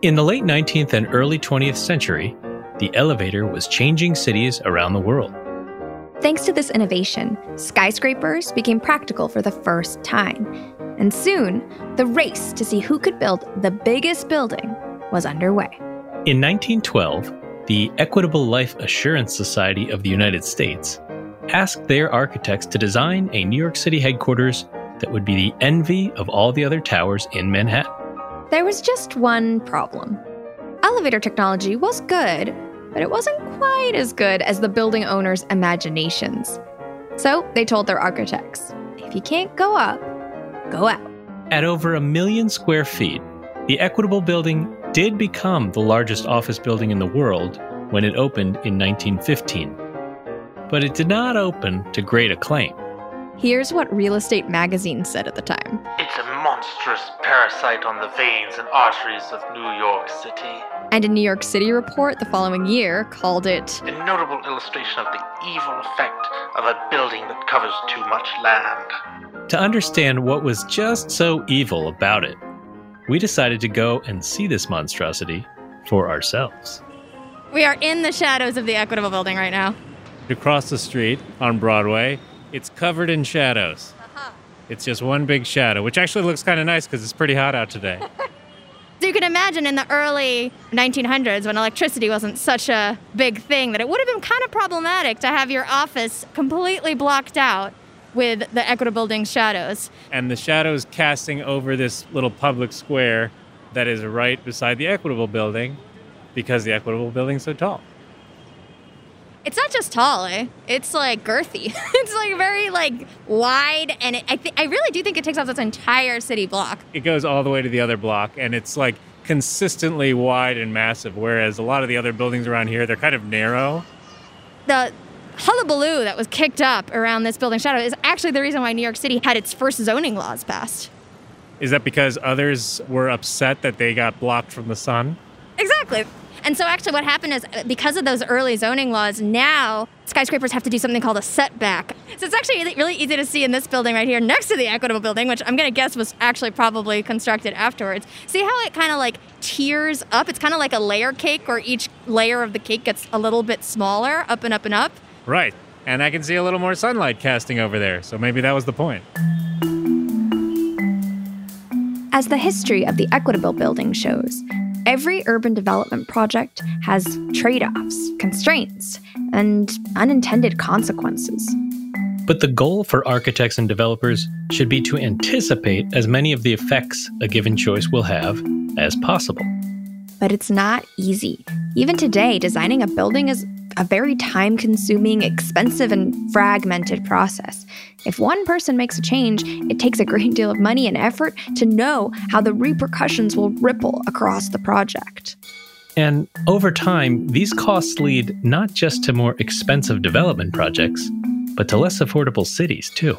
In the late 19th and early 20th century, the elevator was changing cities around the world. Thanks to this innovation, skyscrapers became practical for the first time. And soon, the race to see who could build the biggest building was underway. In 1912, the Equitable Life Assurance Society of the United States asked their architects to design a New York City headquarters that would be the envy of all the other towers in Manhattan. There was just one problem. Elevator technology was good, but it wasn't quite as good as the building owners' imaginations. So they told their architects if you can't go up, go out. At over a million square feet, the Equitable Building did become the largest office building in the world when it opened in 1915. But it did not open to great acclaim. Here's what Real Estate Magazine said at the time It's a monstrous parasite on the veins and arteries of New York City. And a New York City report the following year called it A notable illustration of the evil effect of a building that covers too much land. To understand what was just so evil about it, we decided to go and see this monstrosity for ourselves. We are in the shadows of the Equitable building right now. Across the street on Broadway, it's covered in shadows. Uh-huh. It's just one big shadow, which actually looks kind of nice because it's pretty hot out today. So you can imagine in the early 1900s when electricity wasn't such a big thing that it would have been kind of problematic to have your office completely blocked out with the Equitable building shadows. and the shadows casting over this little public square that is right beside the Equitable building because the Equitable building's so tall. It's not just tall, eh? It's like girthy. it's like very like wide, and it, I th- I really do think it takes up this entire city block. It goes all the way to the other block and it's like consistently wide and massive, whereas a lot of the other buildings around here, they're kind of narrow. The hullabaloo that was kicked up around this building shadow is actually the reason why New York City had its first zoning laws passed. Is that because others were upset that they got blocked from the sun? Exactly. And so, actually, what happened is uh, because of those early zoning laws, now skyscrapers have to do something called a setback. So, it's actually really- really easy to see in this building right here next to the Equitable building, which I'm going to guess was actually probably constructed afterwards. See how it kind of like tiers up? It's kind of like a layer cake where each layer of the cake gets a little bit smaller, up and up and up. Right. And I can see a little more sunlight casting over there, so maybe that was the point. As the history of the Equitable building shows, every urban development project has trade offs, constraints, and unintended consequences. But the goal for architects and developers should be to anticipate as many of the effects a given choice will have as possible. But it's not easy. Even today, designing a building is a very time consuming, expensive, and fragmented process. If one person makes a change, it takes a great deal of money and effort to know how the repercussions will ripple across the project. And over time, these costs lead not just to more expensive development projects, but to less affordable cities too.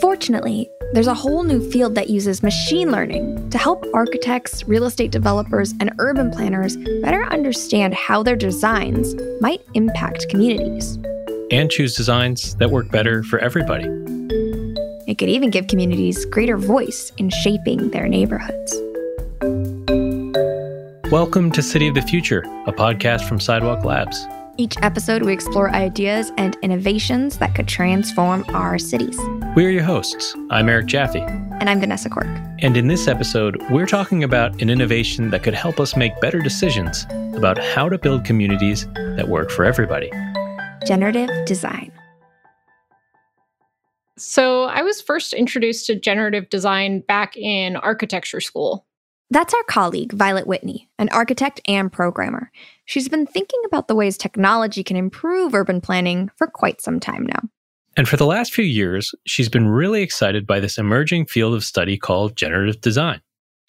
Fortunately, there's a whole new field that uses machine learning to help architects, real estate developers, and urban planners better understand how their designs might impact communities. And choose designs that work better for everybody. It could even give communities greater voice in shaping their neighborhoods. Welcome to City of the Future, a podcast from Sidewalk Labs. Each episode, we explore ideas and innovations that could transform our cities. We're your hosts. I'm Eric Jaffe. And I'm Vanessa Quirk. And in this episode, we're talking about an innovation that could help us make better decisions about how to build communities that work for everybody. Generative design. So, I was first introduced to generative design back in architecture school. That's our colleague, Violet Whitney, an architect and programmer. She's been thinking about the ways technology can improve urban planning for quite some time now. And for the last few years, she's been really excited by this emerging field of study called generative design.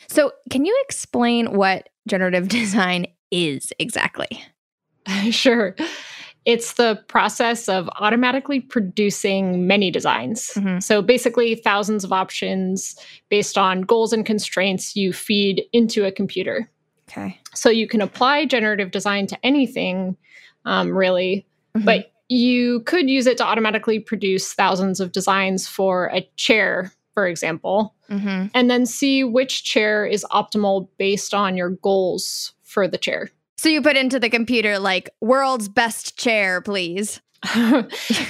So, can you explain what generative design is exactly? sure. It's the process of automatically producing many designs. Mhm. So, basically, thousands of options based on goals and constraints you feed into a computer. Okay. So, you can apply generative design to anything, um, really, but you could use it to automatically produce thousands of designs for a chair for example, Mm-hmm. and then see which chair is optimal based on your goals for the chair. So you put into the computer like world's best chair, please.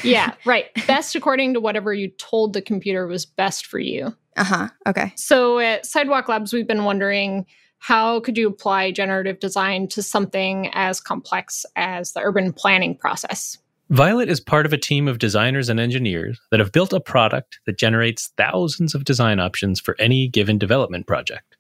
yeah, right. Best according to whatever you told the computer was best for you. Uh huh. Okay. So at Sidewalk Labs, we've been wondering how could you apply generative design to something as complex as the urban planning process? Violet is part of a team of designers and engineers that have built a product that generates thousands of design options for any given development project.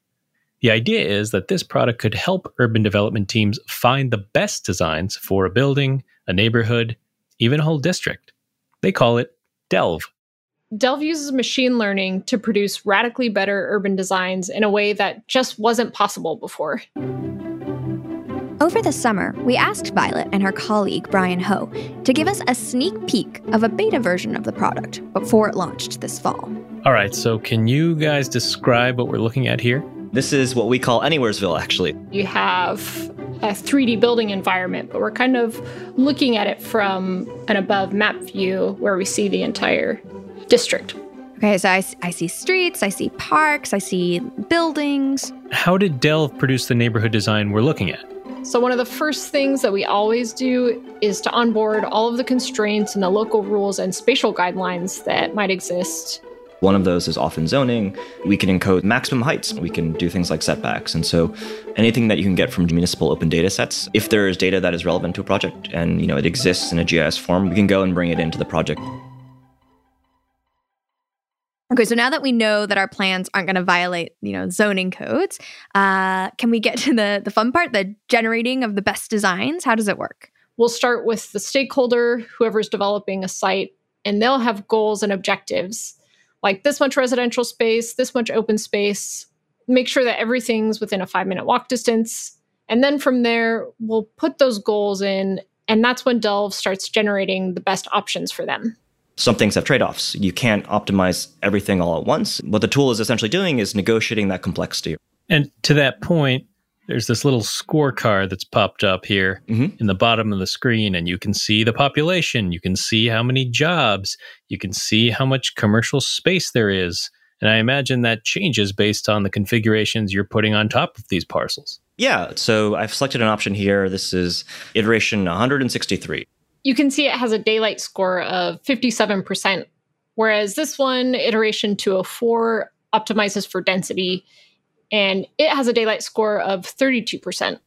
The idea is that this product could help urban development teams find the best designs for a building, a neighborhood, even a whole district. They call it Delve. Delve uses machine learning to produce radically better urban designs in a way that just wasn't possible before. Over the summer, we asked Violet and her colleague Brian Ho to give us a sneak peek of a beta version of the product before it launched this fall. All right, so can you guys describe what we're looking at here? This is what we call Anywheresville, actually. You have a 3D building environment, but we're kind of looking at it from an above map view where we see the entire district. Okay, so I see streets, I see parks, I see buildings. How did Delve produce the neighborhood design we're looking at? So, one of the first things that we always do is to onboard all of the constraints and the local rules and spatial guidelines that might exist. One of those is often zoning. We can encode maximum heights. We can do things like setbacks. And so anything that you can get from municipal open data sets, if there is data that is relevant to a project and you know it exists in a GIS form, we can go and bring it into the project. Okay, so now that we know that our plans aren't going to violate, you know, zoning codes, uh, can we get to the the fun part, the generating of the best designs? How does it work? We'll start with the stakeholder, whoever's developing a site, and they'll have goals and objectives like this much residential space, this much open space. Make sure that everything's within a five minute walk distance. And then from there, we'll put those goals in, and that's when Delve starts generating the best options for them. Some things have trade offs. You can't optimize everything all at once. What the tool is essentially doing is negotiating that complexity. And to that point, there's this little scorecard that's popped up here Mhm. in the bottom of the screen, and you can see the population, you can see how many jobs, you can see how much commercial space there is. And I imagine that changes based on the configurations you're putting on top of these parcels. Yeah, so I've selected an option here. This is iteration 163. You can see it has a daylight score of 57%, whereas this one, iteration 204, optimizes for density, and it has a daylight score of 32%.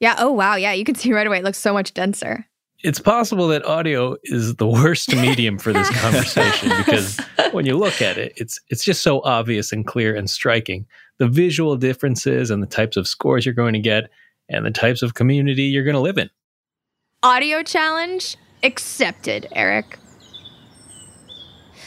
Yeah. Oh, wow. Yeah, you can see right away. It looks so much denser. It's possible that audio is the worst medium for this conversation because when you look at it, it's it's just so obvious and clear and striking. The visual differences and the types of scores you're going to get and the types of community you're going to live in. Audio challenge accepted, Eric.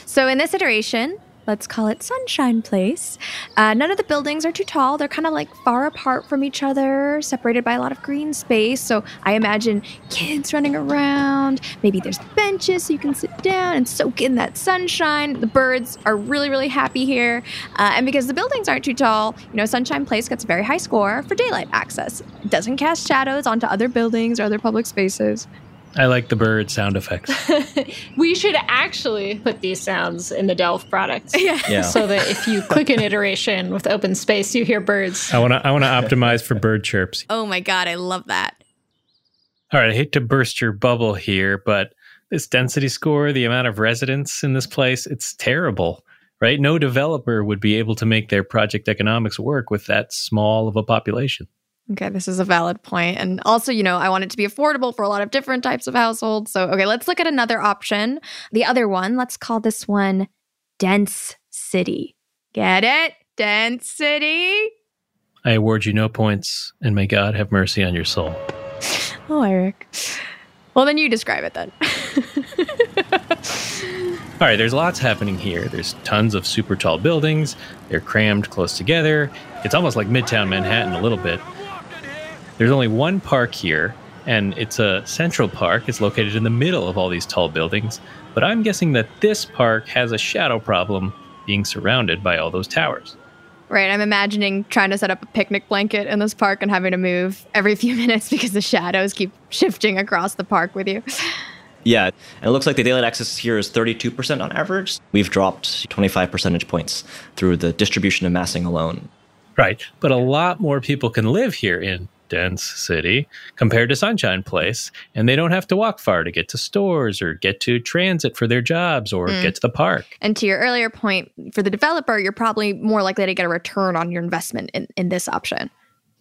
So, in this iteration, let's call it Sunshine Place, uh, none of the buildings are too tall. They're kind of like far apart from each other, separated by a lot of green space. So, I imagine kids running around. Maybe there's benches so you can sit down and soak in that sunshine. The birds are really, really happy here. Uh, and because the buildings aren't too tall, you know, Sunshine Place gets a very high score for daylight access. It doesn't cast shadows onto other buildings or other public spaces. I like the bird sound effects. we should actually put these sounds in the Delve product. Yeah. Yeah. So that if you click an iteration with open space, you hear birds. I want to I want to optimize for bird chirps. Oh my god, I love that. All right, I hate to burst your bubble here, but this density score, the amount of residents in this place, it's terrible, right? No developer would be able to make their project economics work with that small of a population. Okay, this is a valid point. And also, you know, I want it to be affordable for a lot of different types of households. So, okay, let's look at another option. The other one, let's call this one Dense City. Get it? Dense City? I award you no points, and may God have mercy on your soul. Oh, Eric. Well, then you describe it then. All right, there's lots happening here. There's tons of super tall buildings. They're crammed close together. It's almost like Midtown Manhattan a little bit. There's only one park here, and it's a central park. It's located in the middle of all these tall buildings. But I'm guessing that this park has a shadow problem being surrounded by all those towers. right, I'm imagining trying to set up a picnic blanket in this park and having to move every few minutes because the shadows keep shifting across the park with you. Yeah, and it looks like the daylight access here is 32% on average. We've dropped 25 percentage points through the distribution of massing alone. Right. But a lot more people can live here in dense city compared to Sunshine Place, and they don't have to walk far to get to stores or get to transit for their jobs or mm. get to the park. And to your earlier point, for the developer, you're probably more likely to get a return on your investment in, in this option.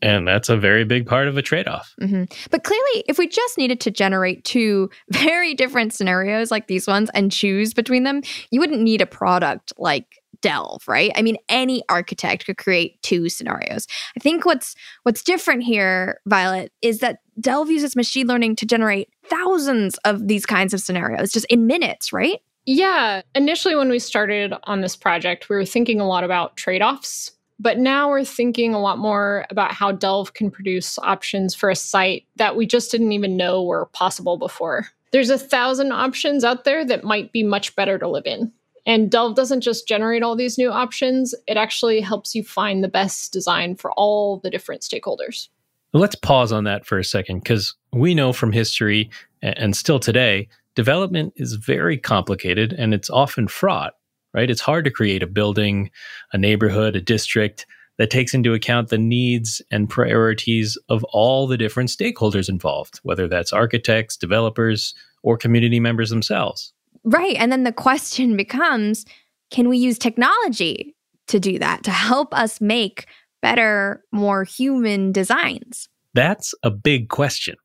And that's a very big part of a trade off. Mm-hmm. But clearly, if we just needed to generate two very different scenarios like these ones and choose between them, you wouldn't need a product like delve right? I mean any architect could create two scenarios. I think what's what's different here violet is that delve uses machine learning to generate thousands of these kinds of scenarios just in minutes right? Yeah. Initially when we started on this project we were thinking a lot about trade-offs but now we're thinking a lot more about how delve can produce options for a site that we just didn't even know were possible before. There's a thousand options out there that might be much better to live in and Delve doesn't just generate all these new options, it actually helps you find the best design for all the different stakeholders. Let's pause on that for a second because we know from history and still today, development is very complicated and it's often fraught, right? It's hard to create a building, a neighborhood, a district that takes into account the needs and priorities of all the different stakeholders involved, whether that's architects, developers, or community members themselves. Right. And then the question becomes can we use technology to do that, to help us make better, more human designs? That's a big question.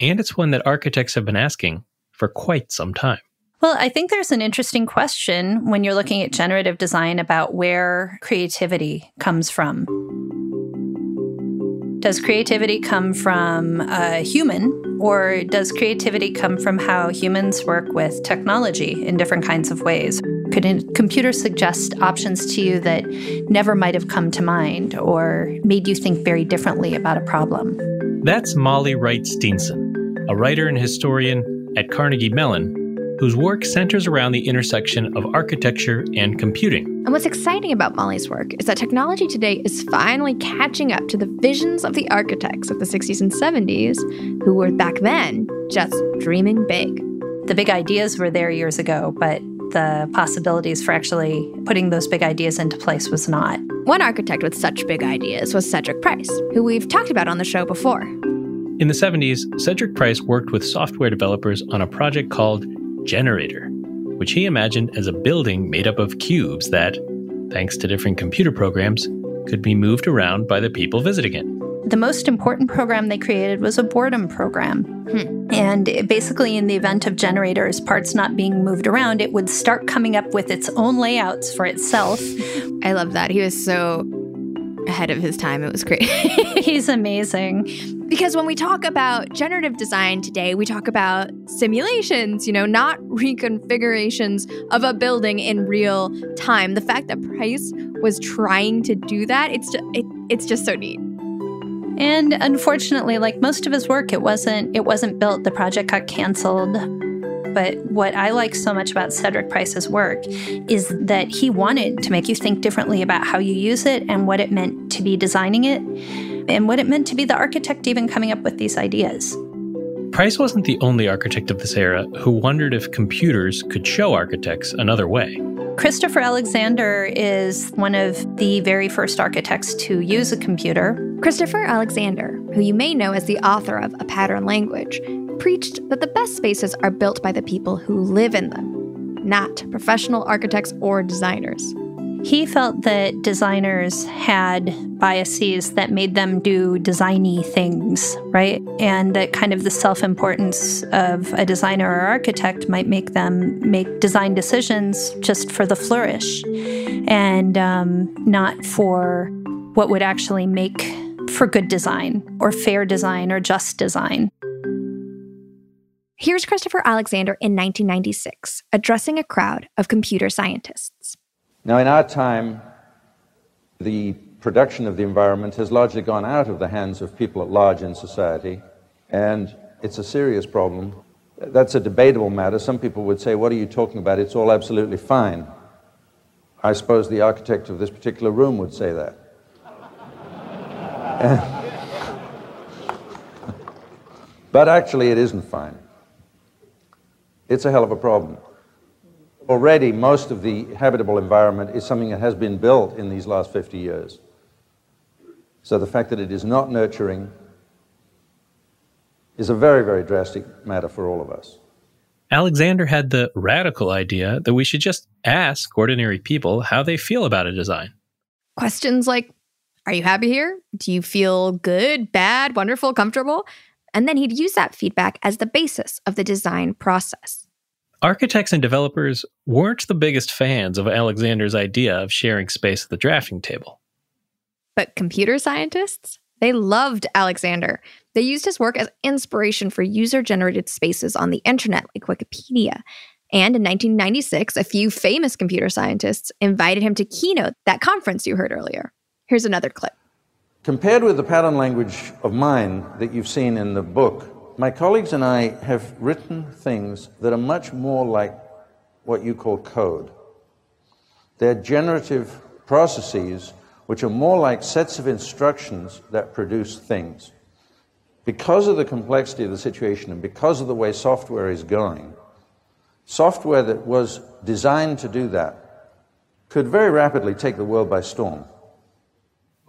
And it's one that architects have been asking for quite some time. Well, I think there's an interesting question when you're looking at generative design about where creativity comes from. Does creativity come from a human, or does creativity come from how humans work with technology in different kinds of ways? Could a computer suggest options to you that never might have come to mind or made you think very differently about a problem? That's Molly Wright Steenson, a writer and historian at Carnegie Mellon whose work centers around the intersection of architecture and computing. And what's exciting about Molly's work is that technology today is finally catching up to the visions of the architects of the 60s and 70s who were back then just dreaming big. The big ideas were there years ago, but the possibilities for actually putting those big ideas into place was not. One architect with such big ideas was Cedric Price, who we've talked about on the show before. In the 70s, Cedric Price worked with software developers on a project called generator, which he imagined as a building made up of cubes that, thanks to different computer programs, could be moved around by the people visiting it. The most important program they created was a boredom program. Hmm. And basically, in the event of generators, parts not being moved around, it would start coming up with its own layouts for itself. I love that. He was so ahead of his time. It was great. He's amazing. Because when we talk about generative design today, we talk about simulations, you know, not reconfigurations of a building in real time. The fact that Price was trying to do that, it's just, it, it's just so neat. And unfortunately, like most of his work, it wasn't it wasn't built. The project got canceled. But what I like so much about Cedric Price's work is that he wanted to make you think differently about how you use it and what it meant to be designing it and what it meant to be the architect even coming up with these ideas. Price wasn't the only architect of this era who wondered if computers could show architects another way. Christopher Alexander is one of the very first architects to use a computer. Christopher Alexander, who you may know as the author of A Pattern Language, preached that the best spaces are built by the people who live in them, not professional architects or designers. He felt that designers had biases that made them do designy things, right? And that kind of the self importance of a designer or architect might make them make design decisions just for the flourish and um, not for what would actually make for good design or fair design or just design. Here's Christopher Alexander in 1996 addressing a crowd of computer scientists. Now, in our time, the production of the environment has largely gone out of the hands of people at large in society, and it's a serious problem. That's a debatable matter. Some people would say, What are you talking about? It's all absolutely fine. I suppose the architect of this particular room would say that. but actually, it isn't fine. it's a hell of a problem. Already, most of the habitable environment is something that has been built in these last 50 years. So the fact that it is not nurturing is a very, very drastic matter for all of us. Alexander had the radical idea that we should just ask ordinary people how they feel about a design. Questions like Are you happy here? Do you feel good, bad, wonderful, comfortable? And then he'd use that feedback as the basis of the design process. Architects and developers weren't the biggest fans of Alexander's idea of sharing space at the drafting table. But computer scientists? They loved Alexander. They used his work as inspiration for user generated spaces on the internet, like Wikipedia. And in 1996, a few famous computer scientists invited him to keynote that conference you heard earlier. Here's another clip. Compared with the pattern language of mine that you've seen in the book, my colleagues and I have written things that are much more like what you call code. They're generative processes which are more like sets of instructions that produce things. Because of the complexity of the situation and because of the way software is going, software that was designed to do that could very rapidly take the world by storm.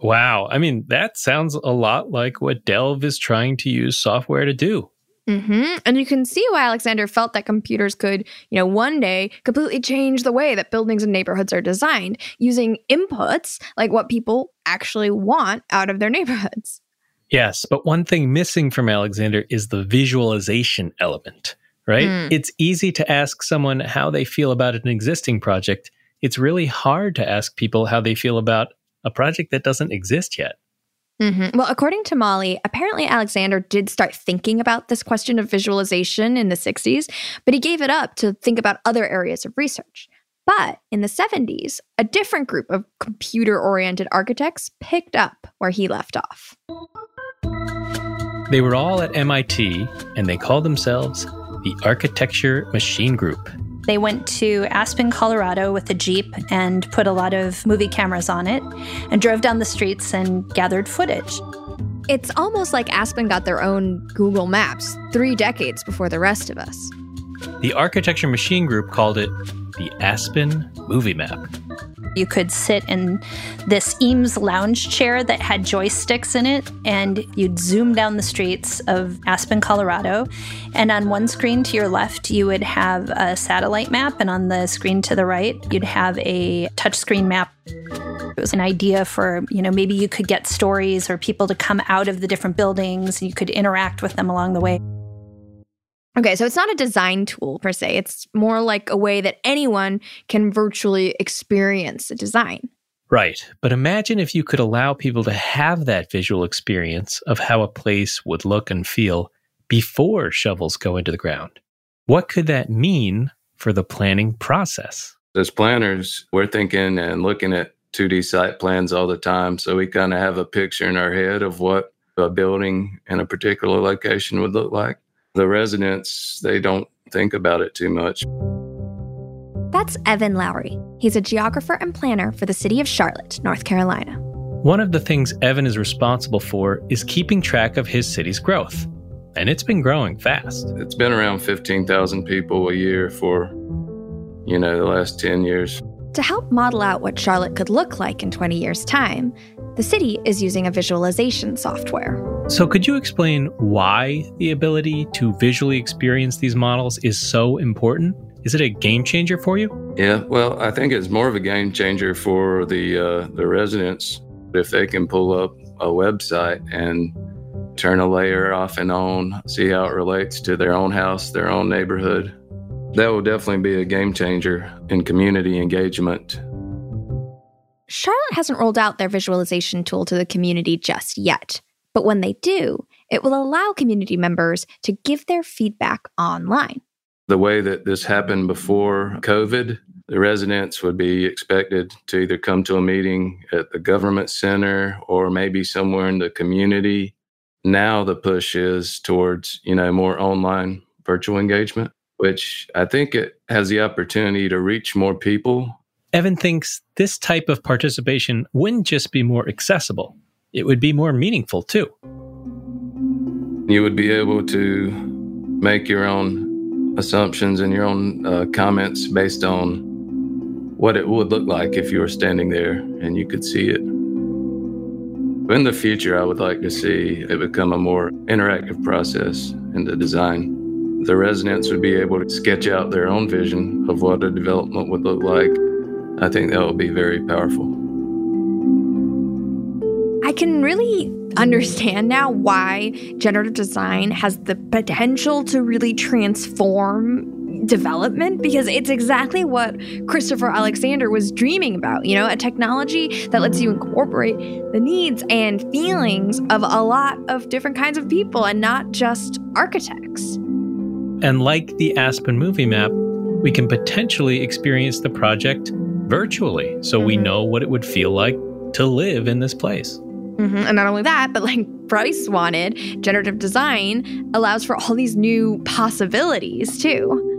Wow. I mean, that sounds a lot like what Delve is trying to use software to do. Mm-hmm. And you can see why Alexander felt that computers could, you know, one day completely change the way that buildings and neighborhoods are designed using inputs like what people actually want out of their neighborhoods. Yes, but one thing missing from Alexander is the visualization element, right? Mm. It's easy to ask someone how they feel about an existing project. It's really hard to ask people how they feel about a project that doesn't exist yet. Mm-hmm. Well, according to Molly, apparently Alexander did start thinking about this question of visualization in the 60s, but he gave it up to think about other areas of research. But in the 70s, a different group of computer oriented architects picked up where he left off. They were all at MIT and they called themselves the Architecture Machine Group. They went to Aspen, Colorado with a Jeep and put a lot of movie cameras on it and drove down the streets and gathered footage. It's almost like Aspen got their own Google Maps three decades before the rest of us. The Architecture Machine Group called it the Aspen Movie Map. You could sit in this Eames lounge chair that had joysticks in it, and you'd zoom down the streets of Aspen, Colorado. And on one screen to your left, you would have a satellite map, and on the screen to the right, you'd have a touchscreen map. It was an idea for, you know, maybe you could get stories or people to come out of the different buildings and you could interact with them along the way. Okay, so it's not a design tool per se. It's more like a way that anyone can virtually experience a design. Right. But imagine if you could allow people to have that visual experience of how a place would look and feel before shovels go into the ground. What could that mean for the planning process? As planners, we're thinking and looking at 2D site plans all the time. So we kind of have a picture in our head of what a building in a particular location would look like the residents, they don't think about it too much. That's Evan Lowry. He's a geographer and planner for the city of Charlotte, North Carolina. One of the things Evan is responsible for is keeping track of his city's growth. And it's been growing fast. It's been around 15,000 people a year for, you know, the last 10 years. To help model out what Charlotte could look like in 20 years' time, the city is using a visualization software. So, could you explain why the ability to visually experience these models is so important? Is it a game changer for you? Yeah, well, I think it's more of a game changer for the uh, the residents if they can pull up a website and turn a layer off and on, see how it relates to their own house, their own neighborhood. That will definitely be a game changer in community engagement Charlotte hasn't rolled out their visualization tool to the community just yet, but when they do, it will allow community members to give their feedback online. The way that this happened before COVID, the residents would be expected to either come to a meeting at the government center or maybe somewhere in the community. Now the push is towards, you know, more online virtual engagement, which I think it has the opportunity to reach more people Evan thinks this type of participation wouldn't just be more accessible, it would be more meaningful too. You would be able to make your own assumptions and your own uh, comments based on what it would look like if you were standing there and you could see it. In the future, I would like to see it become a more interactive process in the design. The residents would be able to sketch out their own vision of what a development would look like. I think that will be very powerful. I can really understand now why generative design has the potential to really transform development because it's exactly what Christopher Alexander was dreaming about. You know, a technology that lets you incorporate the needs and feelings of a lot of different kinds of people and not just architects. And like the Aspen movie map, we can potentially experience the project virtually so we know what it would feel like to live in this place. Mm-hmm. And not only that, but like Price wanted, generative design allows for all these new possibilities too.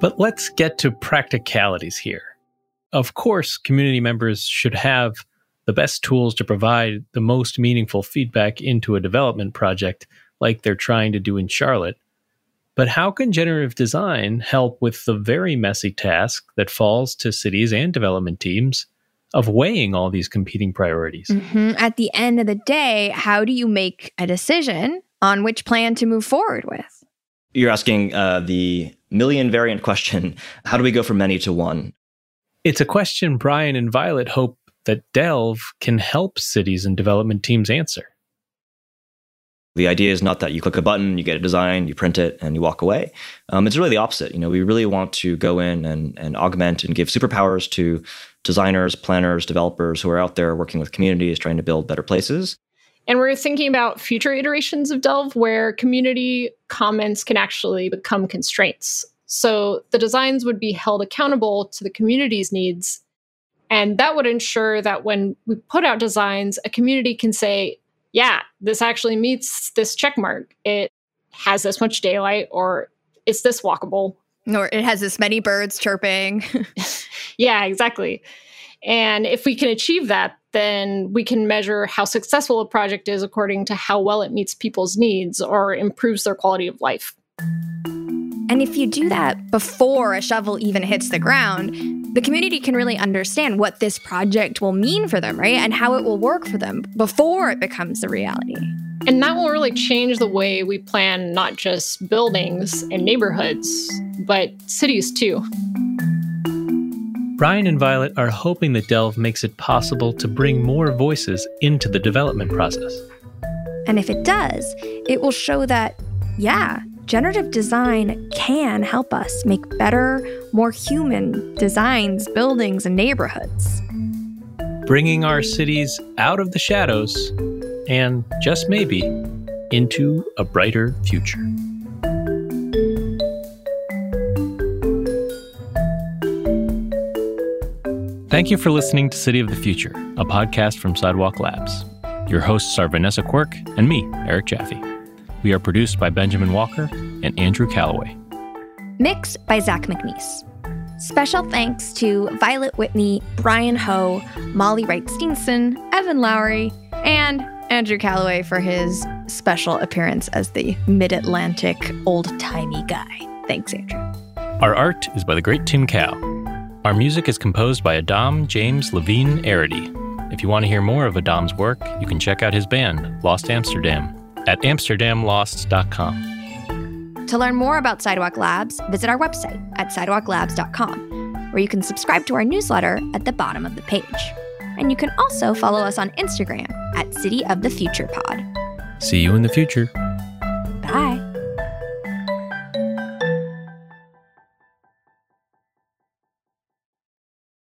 But let's get to practicalities here. Of course, community members should have the best tools to provide the most meaningful feedback into a development project like they're trying to do in Charlotte. But how can generative design help with the very messy task that falls to cities and development teams of weighing all these competing priorities. Mm-hmm. At the end of the day, how do you make a decision on which plan to move forward with? You're asking uh, the million variant question how do we go from many to one? It's a question Brian and Violet hope that Delve can help cities and development teams answer. The idea is not that you click a button, you get a design, you print it, and you walk away. Um, it's really the opposite. You know, we really want to go in and, and augment and give superpowers to designers, planners, developers who are out there working with communities trying to build better places. And we're thinking about future iterations of Delve where community comments can actually become constraints. So the designs would be held accountable to the community's needs. And that would ensure that when we put out designs, a community can say, yeah, this actually meets this check mark. It has this much daylight, or it's this walkable. Or it has this many birds chirping. yeah, exactly. And if we can achieve that, then we can measure how successful a project is according to how well it meets people's needs or improves their quality of life. And if you do that before a shovel even hits the ground, the community can really understand what this project will mean for them, right? And how it will work for them before it becomes a reality. And that will really change the way we plan not just buildings and neighborhoods, but cities too. Brian and Violet are hoping that Delve makes it possible to bring more voices into the development process. And if it does, it will show that, yeah, generative design can help us make better, more human designs, buildings, and neighborhoods. Bringing our cities out of the shadows and, just maybe, into a brighter future. Thank you for listening to City of the Future, a podcast from Sidewalk Labs. Your hosts are Vanessa Quirk and me, Eric Jaffe. We are produced by Benjamin Walker and Andrew Calloway. Mixed by Zach McNeese. Special thanks to Violet Whitney, Brian Ho, Molly Wright Steenson, Evan Lowry, and Andrew Calloway for his special appearance as the mid Atlantic old timey guy. Thanks, Andrew. Our art is by the Great Tim Cow. Our music is composed by Adam James Levine Arity. If you want to hear more of Adam's work, you can check out his band, Lost Amsterdam, at amsterdamlost.com. To learn more about Sidewalk Labs, visit our website at sidewalklabs.com, where you can subscribe to our newsletter at the bottom of the page. And you can also follow us on Instagram at City of the Future Pod. See you in the future.